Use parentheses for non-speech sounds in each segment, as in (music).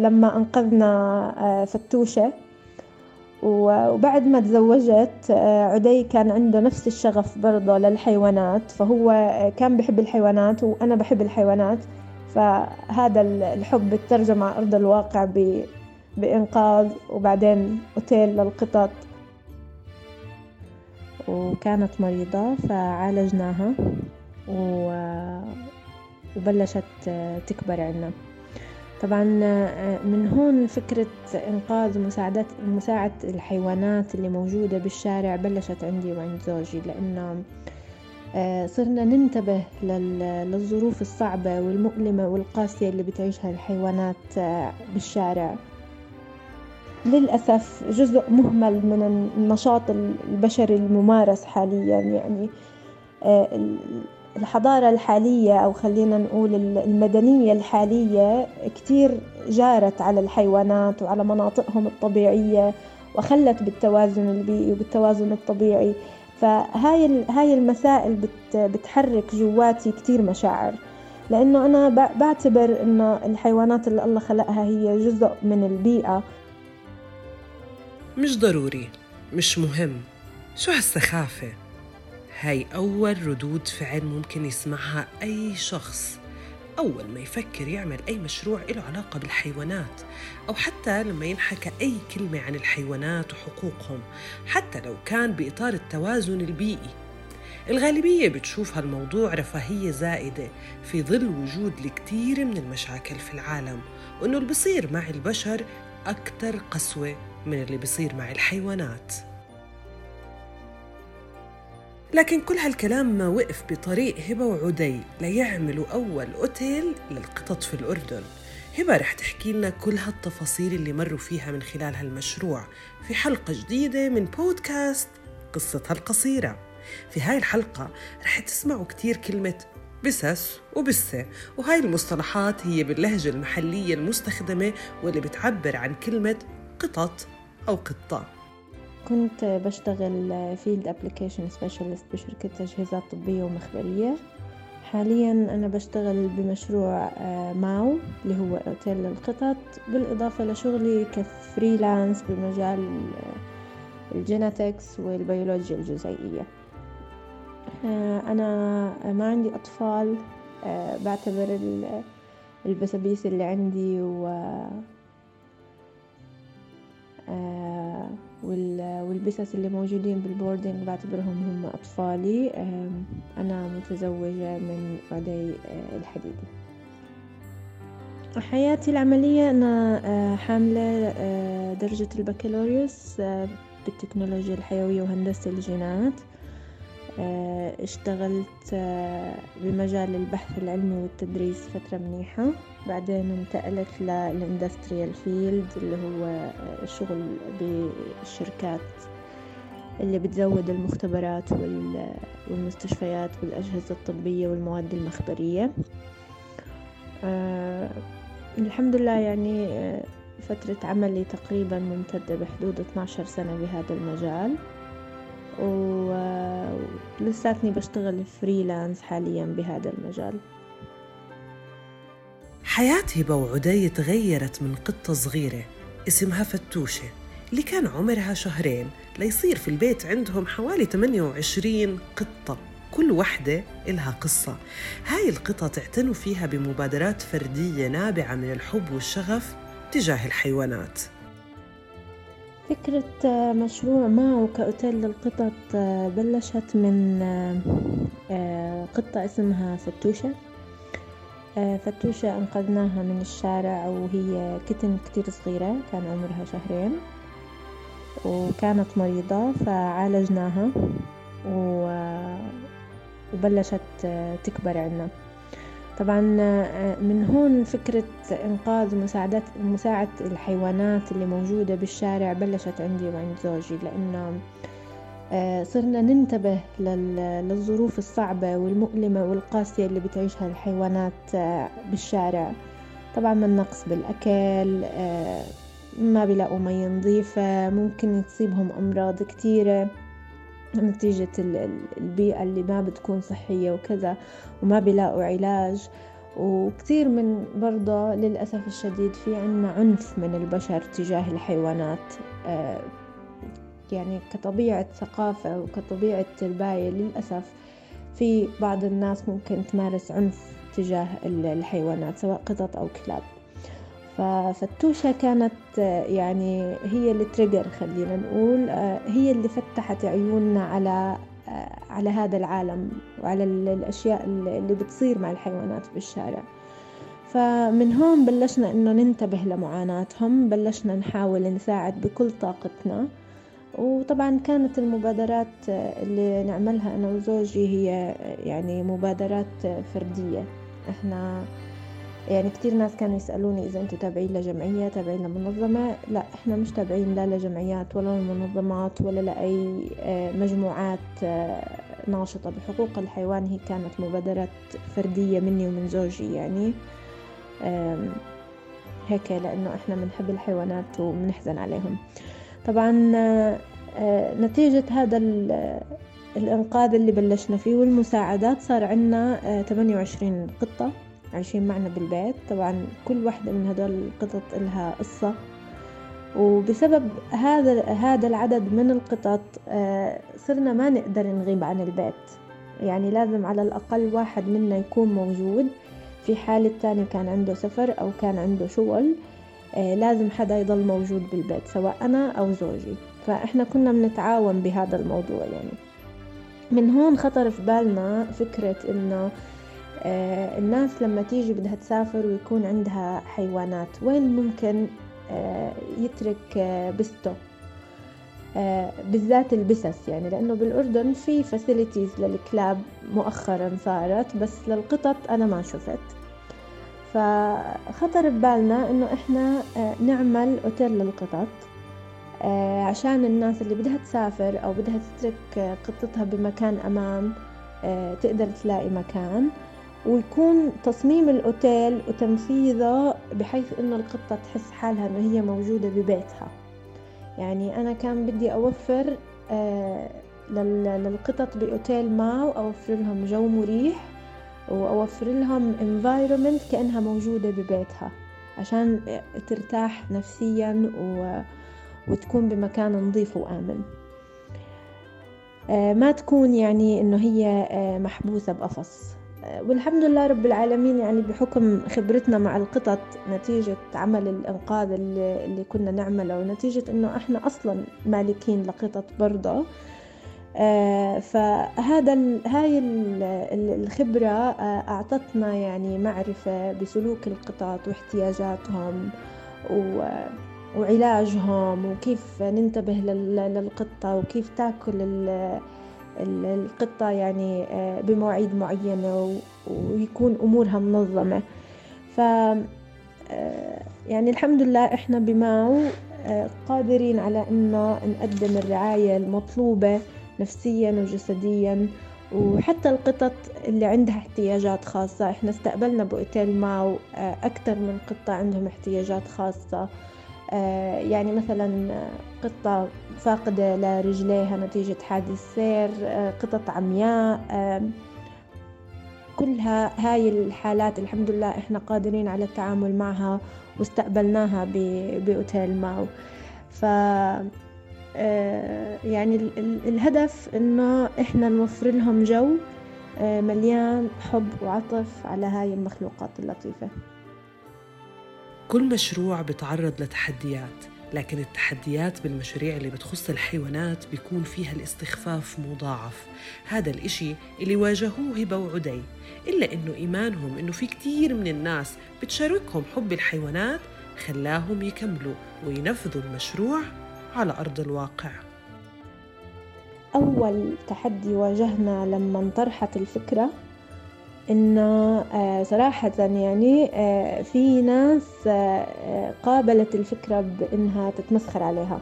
لما أنقذنا فتوشة. وبعد ما تزوجت عدي كان عنده نفس الشغف برضه للحيوانات فهو كان بحب الحيوانات وأنا بحب الحيوانات. فهذا الحب ترجم على أرض الواقع بإنقاذ وبعدين أوتيل للقطط. وكانت مريضة فعالجناها وبلشت تكبر عنا. طبعا من هون فكرة إنقاذ ومساعدة مساعدة الحيوانات اللي موجودة بالشارع بلشت عندي وعند زوجي لأنه صرنا ننتبه للظروف الصعبة والمؤلمة والقاسية اللي بتعيشها الحيوانات بالشارع. للأسف جزء مهمل من النشاط البشري الممارس حاليا يعني آه، الحضارة الحالية أو خلينا نقول المدنية الحالية كتير جارت على الحيوانات وعلى مناطقهم الطبيعية وخلت بالتوازن البيئي وبالتوازن الطبيعي. فهاي هاي المسائل بتحرك جواتي كتير مشاعر لأنه أنا بعتبر إنه الحيوانات اللي الله خلقها هي جزء من البيئة. مش ضروري مش مهم. شو هالسخافة؟ هاي أول ردود فعل ممكن يسمعها أي شخص. أول ما يفكر يعمل أي مشروع له علاقة بالحيوانات أو حتى لما ينحكى أي كلمة عن الحيوانات وحقوقهم حتى لو كان بإطار التوازن البيئي. الغالبية بتشوف هالموضوع رفاهية زائدة في ظل وجود الكثير من المشاكل في العالم وإنه اللي بصير مع البشر أكثر قسوة من اللي بيصير مع الحيوانات. لكن كل هالكلام ما وقف بطريق هبة وعدي ليعملوا أول أوتيل للقطط في الأردن. هبة رح تحكي لنا كل هالتفاصيل اللي مروا فيها من خلال هالمشروع في حلقة جديدة من بودكاست قصتها القصيرة. في هاي الحلقة رح تسمعوا كتير كلمة بسس وبسة وهاي المصطلحات هي باللهجة المحلية المستخدمة واللي بتعبر عن كلمة قطط أو قطة. كنت بشتغل field application specialist بشركة تجهيزات طبية ومخبرية. حاليا أنا بشتغل بمشروع آه، ماو اللي هو أوتيل للقطط بالإضافة لشغلي ك freelance بمجال آه، ال genetics والبيولوجيا الجزيئية. آه، أنا ما عندي أطفال بعتبر البسابيس اللي عندي و والبسس اللي موجودين بال boarding بعتبرهم هم أطفالي. أنا متزوجة من عدي آه، الحديدي حياتي العملية أنا آه، حاملة درجة البكالوريوس بالتكنولوجيا الحيوية وهندسة الجينات. اشتغلت بمجال البحث العلمي والتدريس فترة منيحة. بعدين انتقلت للإندستريال فيلد اللي هو الشغل بالشركات اللي بتزود المختبرات والمستشفيات والأجهزة الطبية والمواد المخبرية. أه الحمد لله يعني آه، فترة عملي تقريبا ممتدة بحدود 12 سنة بهذا المجال. ولساتني بشتغل فريلانس حاليا بهذا المجال. حياة هبة وعدي تغيرت من قطة صغيرة اسمها فتوشة اللي كان عمرها شهرين ليصير في البيت عندهم حوالي 28 قطة كل وحدة إلها قصة. هاي القطط اعتنوا فيها بمبادرات فردية نابعة من الحب والشغف تجاه الحيوانات. فكرة مشروع ماو كأوتيل للقطط بلشت من آه، قطة اسمها فتوشة. آه، فتوشة أنقذناها من الشارع وهي كتن كتير صغيرة كان عمرها شهرين وكانت مريضة فعالجناها وبلشت تكبر عنا. طبعا من هون فكرة إنقاذ ومساعدة مساعدة الحيوانات اللي موجودة بالشارع بلشت عندي وعند زوجي لأنه آه، صرنا ننتبه للظروف الصعبة والمؤلمة والقاسية اللي بتعيشها الحيوانات آه، بالشارع. طبعا من نقص بالأكل آه، ما بيلاقوا مي نظيفة ممكن تصيبهم أمراض كتيرة نتيجة البيئة اللي ما بتكون صحية وكذا وما بيلاقوا علاج. وكثير من برضه للأسف الشديد في عنا عنف من البشر تجاه الحيوانات آه، يعني كطبيعة ثقافة وكطبيعة ترباية للأسف في بعض الناس ممكن تمارس عنف تجاه الحيوانات سواء قطط أو كلاب. ففتوشة كانت يعني هي اللي تريجر خلينا نقول هي اللي فتحت عيوننا على على هذا العالم وعلى الأشياء اللي بتصير مع الحيوانات بالشارع. فمن هون بلشنا إنه ننتبه لمعاناتهم بلشنا نحاول نساعد بكل طاقتنا. وطبعا كانت المبادرات اللي نعملها أنا وزوجي هي يعني مبادرات فردية. إحنا يعني كتير ناس كانوا يسألوني إذا أنتوا تابعين لجمعية تابعين لمنظمة؟ لا إحنا مش تابعين لا لجمعيات ولا لمنظمات ولا لأي آه، مجموعات آه، ناشطة. بحقوق الحيوان هي كانت مبادرات فردية مني ومن زوجي يعني. هيك لأنه إحنا بنحب الحيوانات وبنحزن عليهم. طبعا آه، نتيجة هذا الإنقاذ اللي بلشنا فيه والمساعدات صار عنا 28 قطة عايشين معنا بالبيت. طبعا كل واحدة من هدول القطط إلها قصة. وبسبب هذا هذا العدد من القطط آه، صرنا ما نقدر نغيب عن البيت. يعني لازم على الأقل واحد منا يكون موجود. في حال الثاني كان عنده سفر أو كان عنده شغل. آه، لازم حدا يضل موجود بالبيت سواء أنا أو زوجي. فإحنا كنا بنتعاون بهذا الموضوع يعني. من هون خطر في بالنا فكرة إنه آه، الناس لما تيجي بدها تسافر ويكون عندها حيوانات وين ممكن آه، يترك آه، بسته بالذات البسس يعني. لأنه بالأردن في فاسيليتيز للكلاب مؤخرا صارت بس للقطط أنا ما شفت. فخطر ببالنا إنه إحنا نعمل أوتيل للقطط عشان الناس اللي بدها تسافر أو بدها تترك قطتها بمكان أمان تقدر تلاقي مكان ويكون تصميم الأوتيل وتنفيذه بحيث إنه القطة تحس حالها إنه هي موجودة ببيتها. يعني أنا كان بدي أوفر آه للقطط بأوتيل ماو أوفر لهم جو مريح وأوفر لهم environment كأنها موجودة ببيتها عشان ترتاح نفسيا و... وتكون بمكان نظيف وآمن. آه ما تكون يعني إنه هي آه محبوسة بقفص. والحمد لله رب العالمين يعني بحكم خبرتنا مع القطط نتيجة عمل الإنقاذ اللي, كنا نعمله ونتيجة إنه إحنا أصلا مالكين لقطط برضه آه فهذا هاي الخبرة آه أعطتنا يعني معرفة بسلوك القطط واحتياجاتهم وعلاجهم وكيف ننتبه للقطة وكيف تاكل القطة يعني آه، بمواعيد معينة ويكون أمورها منظمة. ف آه، يعني الحمد لله إحنا بماو آه، قادرين على إنه نقدم الرعاية المطلوبة نفسيا وجسديا وحتى القطط اللي عندها احتياجات خاصة. إحنا استقبلنا بأوتيل ماو أكثر من قطة عندهم احتياجات خاصة. آه، يعني مثلا قطة فاقدة لرجليها نتيجة حادث سير آه، قطط عمياء آه، كلها هاي الحالات الحمد لله إحنا قادرين على التعامل معها واستقبلناها بأوتيل ماو ف يعني الهدف إنه إحنا نوفر لهم جو مليان حب وعطف على هاي المخلوقات اللطيفة. كل مشروع بتعرض لتحديات لكن التحديات بالمشاريع اللي بتخص الحيوانات بيكون فيها الاستخفاف مضاعف. هذا الإشي اللي واجهوه هبة وعدي إلا إنه إيمانهم إنه في كتير من الناس بتشاركهم حب الحيوانات خلاهم يكملوا وينفذوا المشروع على أرض الواقع. أول تحدي واجهنا لما انطرحت الفكرة انه آه، صراحة يعني آه، في ناس آه، قابلت الفكرة بإنها تتمسخر عليها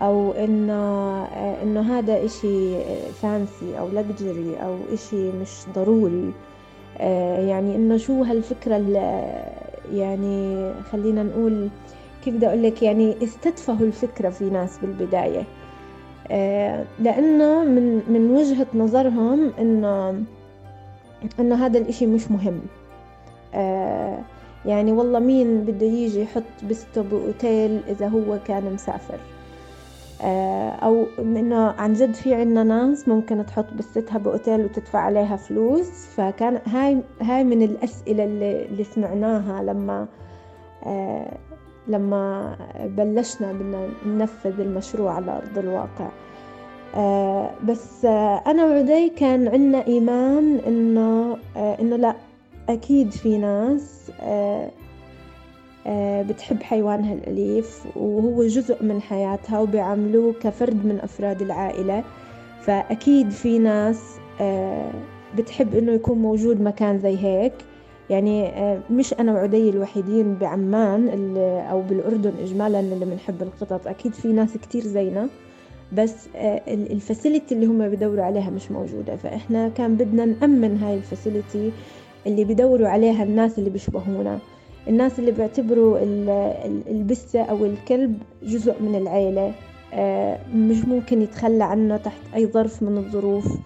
أو انه إنه هذا إشي فانسي أو لكجري أو إشي مش ضروري. يعني إنه شو هالفكرة يعني خلينا نقول كيف بدي أقول لك؟ يعني استدفهوا الفكرة في ناس بالبداية. لأنه من من وجهة نظرهم انه انه هذا الإشي مش مهم. آه يعني والله مين بده يجي يحط بسته بأوتيل إذا هو كان مسافر؟ آه أو إنه عن جد في عنا ناس ممكن تحط بستها بأوتيل وتدفع عليها فلوس. فكان هاي هاي من الأسئلة اللي, اللي سمعناها لما آه لما بلشنا بدنا ننفذ المشروع على أرض الواقع. آه بس آه أنا وعدي كان عنا إيمان إنه آه إنه لا أكيد في ناس آه آه بتحب حيوانها الأليف وهو جزء من حياتها وبيعاملوه كفرد من أفراد العائلة. فأكيد في ناس آه بتحب إنه يكون موجود مكان زي هيك. يعني مش أنا وعدي الوحيدين بعمان أو بالأردن إجمالا اللي بنحب القطط أكيد في ناس كتير زينا بس ال facility اللي هم بدوروا عليها مش موجودة. فإحنا كان بدنا نأمن هاي ال facility اللي بدوروا عليها الناس اللي بيشبهونا. الناس اللي بيعتبروا البسة أو الكلب جزء من العيلة. مش ممكن يتخلى عنه تحت أي ظرف من الظروف.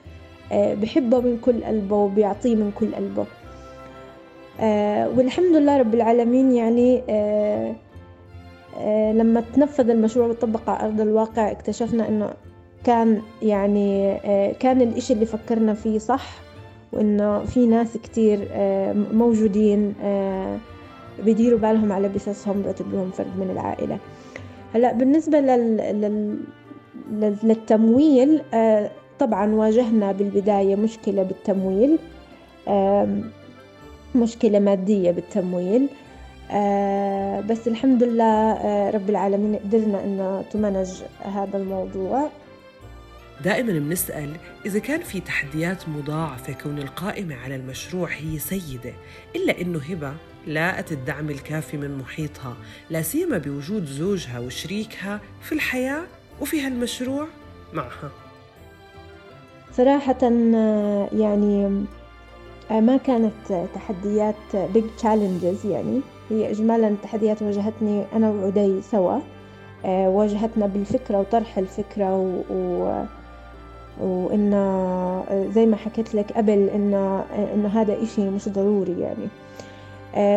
بحبه من كل قلبه وبيعطيه من كل قلبه. آه والحمد لله رب العالمين يعني آه آه لما تنفذ المشروع وطبق على أرض الواقع اكتشفنا إنه كان يعني آه كان الإشي اللي فكرنا فيه صح وإنه في ناس كتير آه موجودين آه بيديروا بالهم على بسسهم بيعتبروهم فرد من العائلة. هلأ بالنسبة لل, لل... للتمويل آه طبعا واجهنا بالبداية مشكلة بالتمويل آه مشكلة مادية بالتمويل. آه بس الحمد لله آه رب العالمين قدرنا إنه تمنج هذا الموضوع. دائما بنسأل إذا كان في تحديات مضاعفة كون القائمة على المشروع هي سيدة إلا إنه هبة لاقت الدعم الكافي من محيطها لا سيما بوجود زوجها وشريكها في الحياة وفي هالمشروع معها. صراحة يعني ما كانت تحديات big challenges يعني هي إجمالا تحديات واجهتني أنا وعدي سوا. واجهتنا بالفكرة وطرح الفكرة و, و... وإنه زي ما حكيت لك قبل إنه إنه هذا إشي مش ضروري يعني.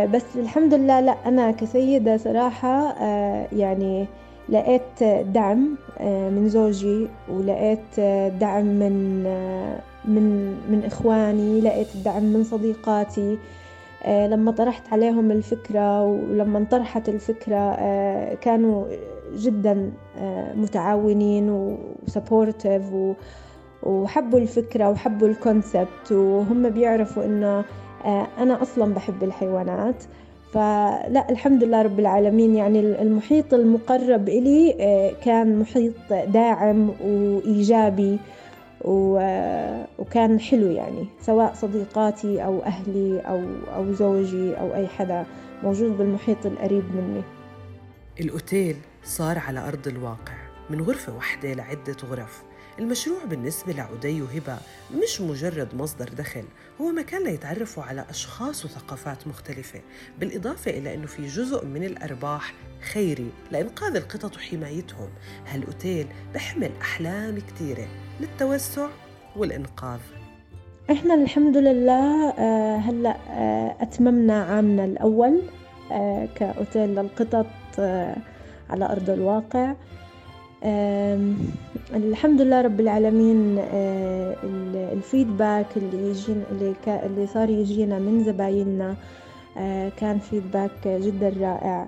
بس الحمد لله لا أنا كسيدة صراحة يعني لقيت دعم من زوجي ولقيت دعم من من من إخواني لقيت الدعم من صديقاتي. لما طرحت عليهم الفكرة ولما انطرحت الفكرة كانوا جدا متعاونين و supportive وحبوا الفكرة وحبوا ال concept وهم بيعرفوا إنه أنا أصلا بحب الحيوانات. فلا الحمد لله رب العالمين. يعني المحيط المقرب إلي كان محيط داعم وإيجابي. وكان حلو يعني سواء صديقاتي أو أهلي أو أو زوجي أو أي حدا موجود بالمحيط القريب مني. الأوتيل صار على أرض الواقع من غرفة واحدة لعدة غرف. المشروع بالنسبة لعدي وهبة مش مجرد مصدر دخل هو مكان ليتعرفوا على أشخاص وثقافات مختلفة بالإضافة إلى أنه في جزء من الأرباح خيري لإنقاذ القطط وحمايتهم. هالأوتيل بحمل أحلام كتيرة للتوسع والإنقاذ. إحنا الحمد لله هلأ أتممنا عامنا الأول كأوتيل للقطط على أرض الواقع. الحمد لله رب العالمين الفيدباك اللي يجينا اللي, صار يجينا من زبايننا كان فيدباك جدا رائع.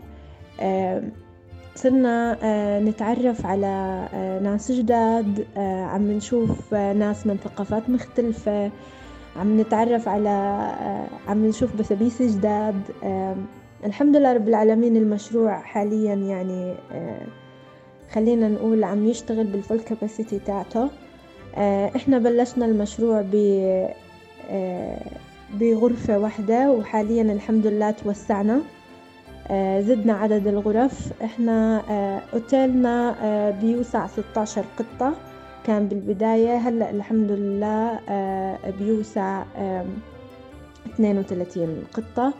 صرنا نتعرف على ناس جداد عم نشوف ناس من ثقافات مختلفة عم نتعرف على عم نشوف بسابيس جداد. الحمد لله رب العالمين المشروع حاليا يعني خلينا نقول عم يشتغل بالفول كاباسيتي تاعته. إحنا بلشنا المشروع ب بغرفة واحدة وحاليا الحمد لله توسعنا. زدنا عدد الغرف. إحنا أوتيلنا بيوسع 16 قطة. كان بالبداية هلأ الحمد لله بيوسع 32 قطة.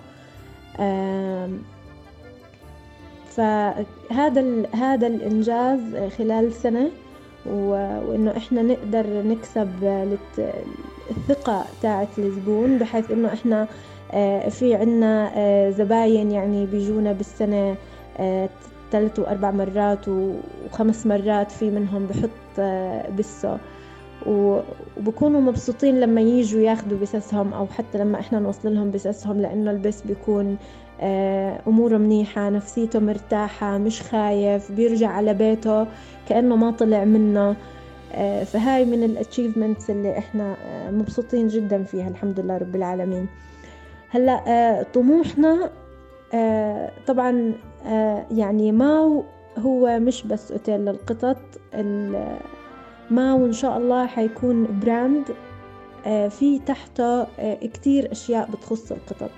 فهذا هذا الإنجاز خلال سنة وإنه إحنا نقدر نكسب الثقة تاعت الزبون بحيث إنه إحنا في عنا زباين يعني بيجونا بالسنة ثلاث وأربع مرات وخمس مرات في منهم بحط بسه. وبكونوا مبسوطين لما يجوا ياخدوا بسسهم أو حتى لما إحنا نوصل لهم بسسهم لأنه البس بيكون آه، أموره منيحة نفسيته مرتاحة مش خايف بيرجع على بيته كأنه ما طلع منه. آه، فهاي من الاتشيفمنتس اللي إحنا آه، مبسوطين جدا فيها الحمد لله رب العالمين. هلأ طموحنا طبعا يعني ما هو مش بس أوتيل للقطط ما وإن شاء الله حيكون براند في تحته كتير أشياء بتخص القطط.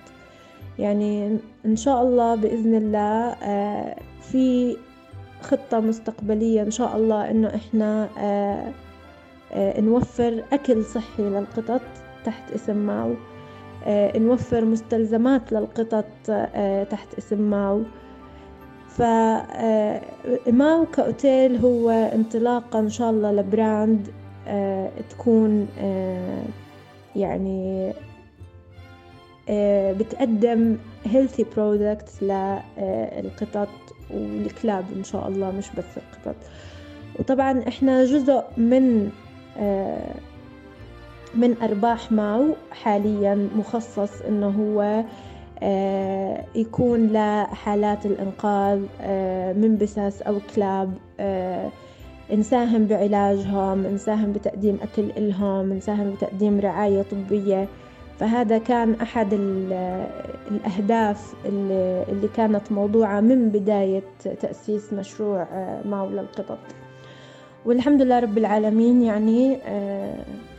يعني إن شاء الله بإذن الله آه، في خطة مستقبلية إن شاء الله إنه إحنا نوفر أكل صحي للقطط تحت اسم ماو نوفر مستلزمات للقطط تحت اسم ماو. فماو كأوتيل هو انطلاقة إن شاء الله لبراند آه، تكون آه، يعني آه، بتقدم healthy products للقطط والكلاب إن شاء الله مش بس القطط وطبعا إحنا جزء من من أرباح ماو حاليا مخصص إنه هو آه، يكون لحالات الإنقاذ آه، من بساس أو كلاب آه، نساهم بعلاجهم نساهم بتقديم أكل إلهم نساهم بتقديم رعاية طبية. فهذا كان أحد الأهداف اللي كانت موضوعة من بداية تأسيس مشروع ماو للقطط والحمد لله رب العالمين يعني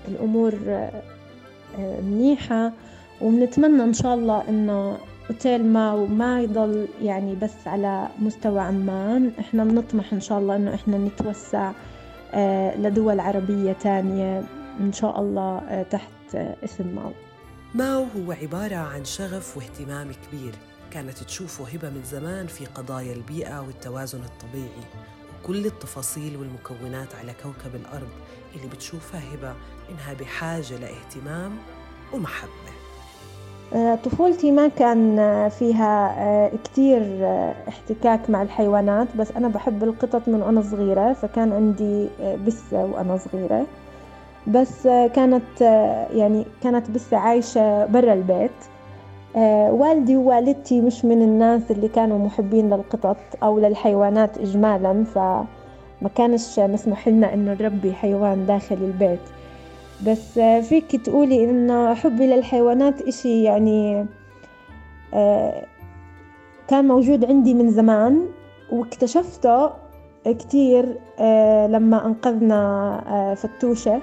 الأمور منيحة وبنتمنى إن شاء الله إنه أوتيل ماو ما يضل يعني بس على مستوى عمان. إحنا بنطمح إن شاء الله إنه إحنا نتوسع آه، لدول عربية تانية إن شاء الله آه، تحت آه، اسم ماو. ماو هو عبارة عن شغف واهتمام كبير. كانت تشوفه هبة من زمان في قضايا البيئة والتوازن الطبيعي وكل التفاصيل والمكونات على كوكب الأرض اللي بتشوفها هبة إنها بحاجة لاهتمام ومحبة. آه، طفولتي ما كان فيها آه، كتير آه، احتكاك مع الحيوانات بس أنا بحب القطط من وأنا صغيرة فكان عندي بسة وأنا صغيرة. بس كانت يعني كانت بسة عايشة برا البيت. والدي ووالدتي مش من الناس اللي كانوا محبين للقطط أو للحيوانات إجمالا فما كانش مسموح لنا إنه نربي حيوان داخل البيت. بس فيك تقولي إنه حبي للحيوانات إشي يعني كان موجود عندي من زمان واكتشفته كتير لما أنقذنا فتوشة.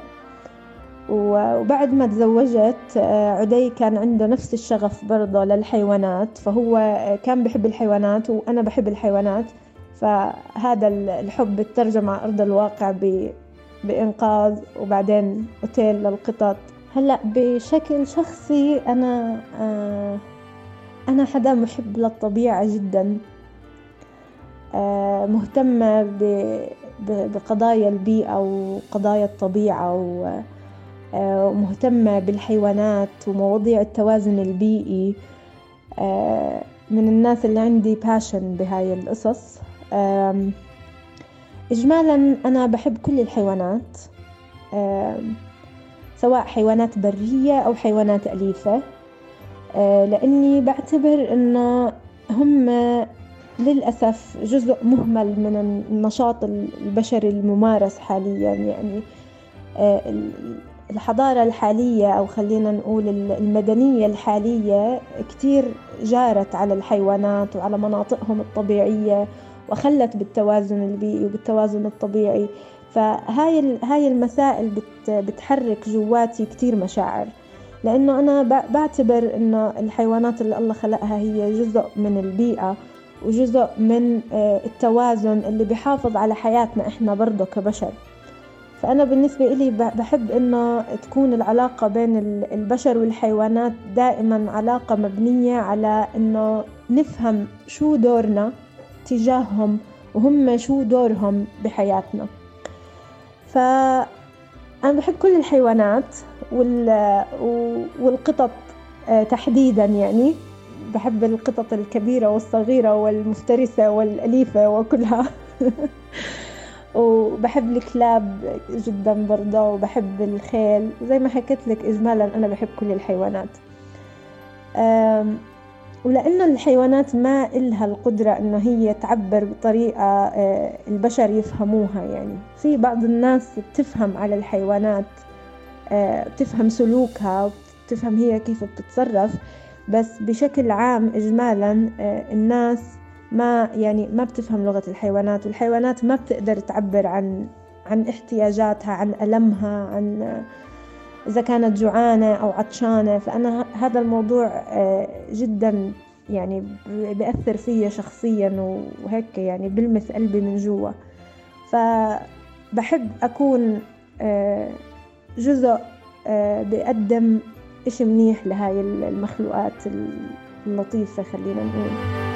وبعد ما تزوجت عدي كان عنده نفس الشغف برضه للحيوانات فهو كان بحب الحيوانات وأنا بحب الحيوانات فهذا الحب ترجم على أرض الواقع بإنقاذ وبعدين أوتيل للقطط. هلأ بشكل شخصي أنا آه أنا حدا محب للطبيعة جدا آه مهتمة بقضايا البيئة وقضايا الطبيعة آه، ومهتمة بالحيوانات ومواضيع التوازن البيئي. آه، من الناس اللي عندي باشن بهاي القصص. إجمالا أنا بحب كل الحيوانات سواء حيوانات برية أو حيوانات أليفة. آه، لأني بعتبر أنه هم للأسف جزء مهمل من النشاط البشري الممارس حاليا يعني آه، الحضارة الحالية أو خلينا نقول المدنية الحالية كتير جارت على الحيوانات وعلى مناطقهم الطبيعية وخلت بالتوازن البيئي وبالتوازن الطبيعي. فهاي هاي المسائل بت بتحرك جواتي كتير مشاعر لأنه أنا بعتبر إنه الحيوانات اللي الله خلقها هي جزء من البيئة وجزء من آه، التوازن اللي بحافظ على حياتنا إحنا برضه كبشر. فأنا بالنسبة إلي بحب إنه تكون العلاقة بين البشر والحيوانات دائما علاقة مبنية على إنه نفهم شو دورنا تجاههم وهم شو دورهم بحياتنا. فأنا بحب كل الحيوانات والقطط تحديدا يعني. بحب القطط الكبيرة والصغيرة والمفترسة والأليفة وكلها. (laughs) وبحب الكلاب جدا برضه وبحب الخيل. زي ما حكيت لك إجمالا أنا بحب كل الحيوانات. ولأنه الحيوانات ما إلها القدرة إنه هي تعبر بطريقة آه، البشر يفهموها يعني. في بعض الناس بتفهم على الحيوانات آه، بتفهم سلوكها بتفهم هي كيف بتتصرف. بس بشكل عام إجمالا آه، الناس ما يعني ما بتفهم لغة الحيوانات والحيوانات ما بتقدر تعبر عن عن احتياجاتها عن ألمها عن إذا كانت جوعانة أو عطشانة. فأنا هذا الموضوع آه، جدا يعني بيأثر فيا شخصيا وهيك يعني بلمس قلبي من جوا. فبحب أكون آه، جزء آه، بقدم إشي منيح لهاي المخلوقات اللطيفة خلينا نقول.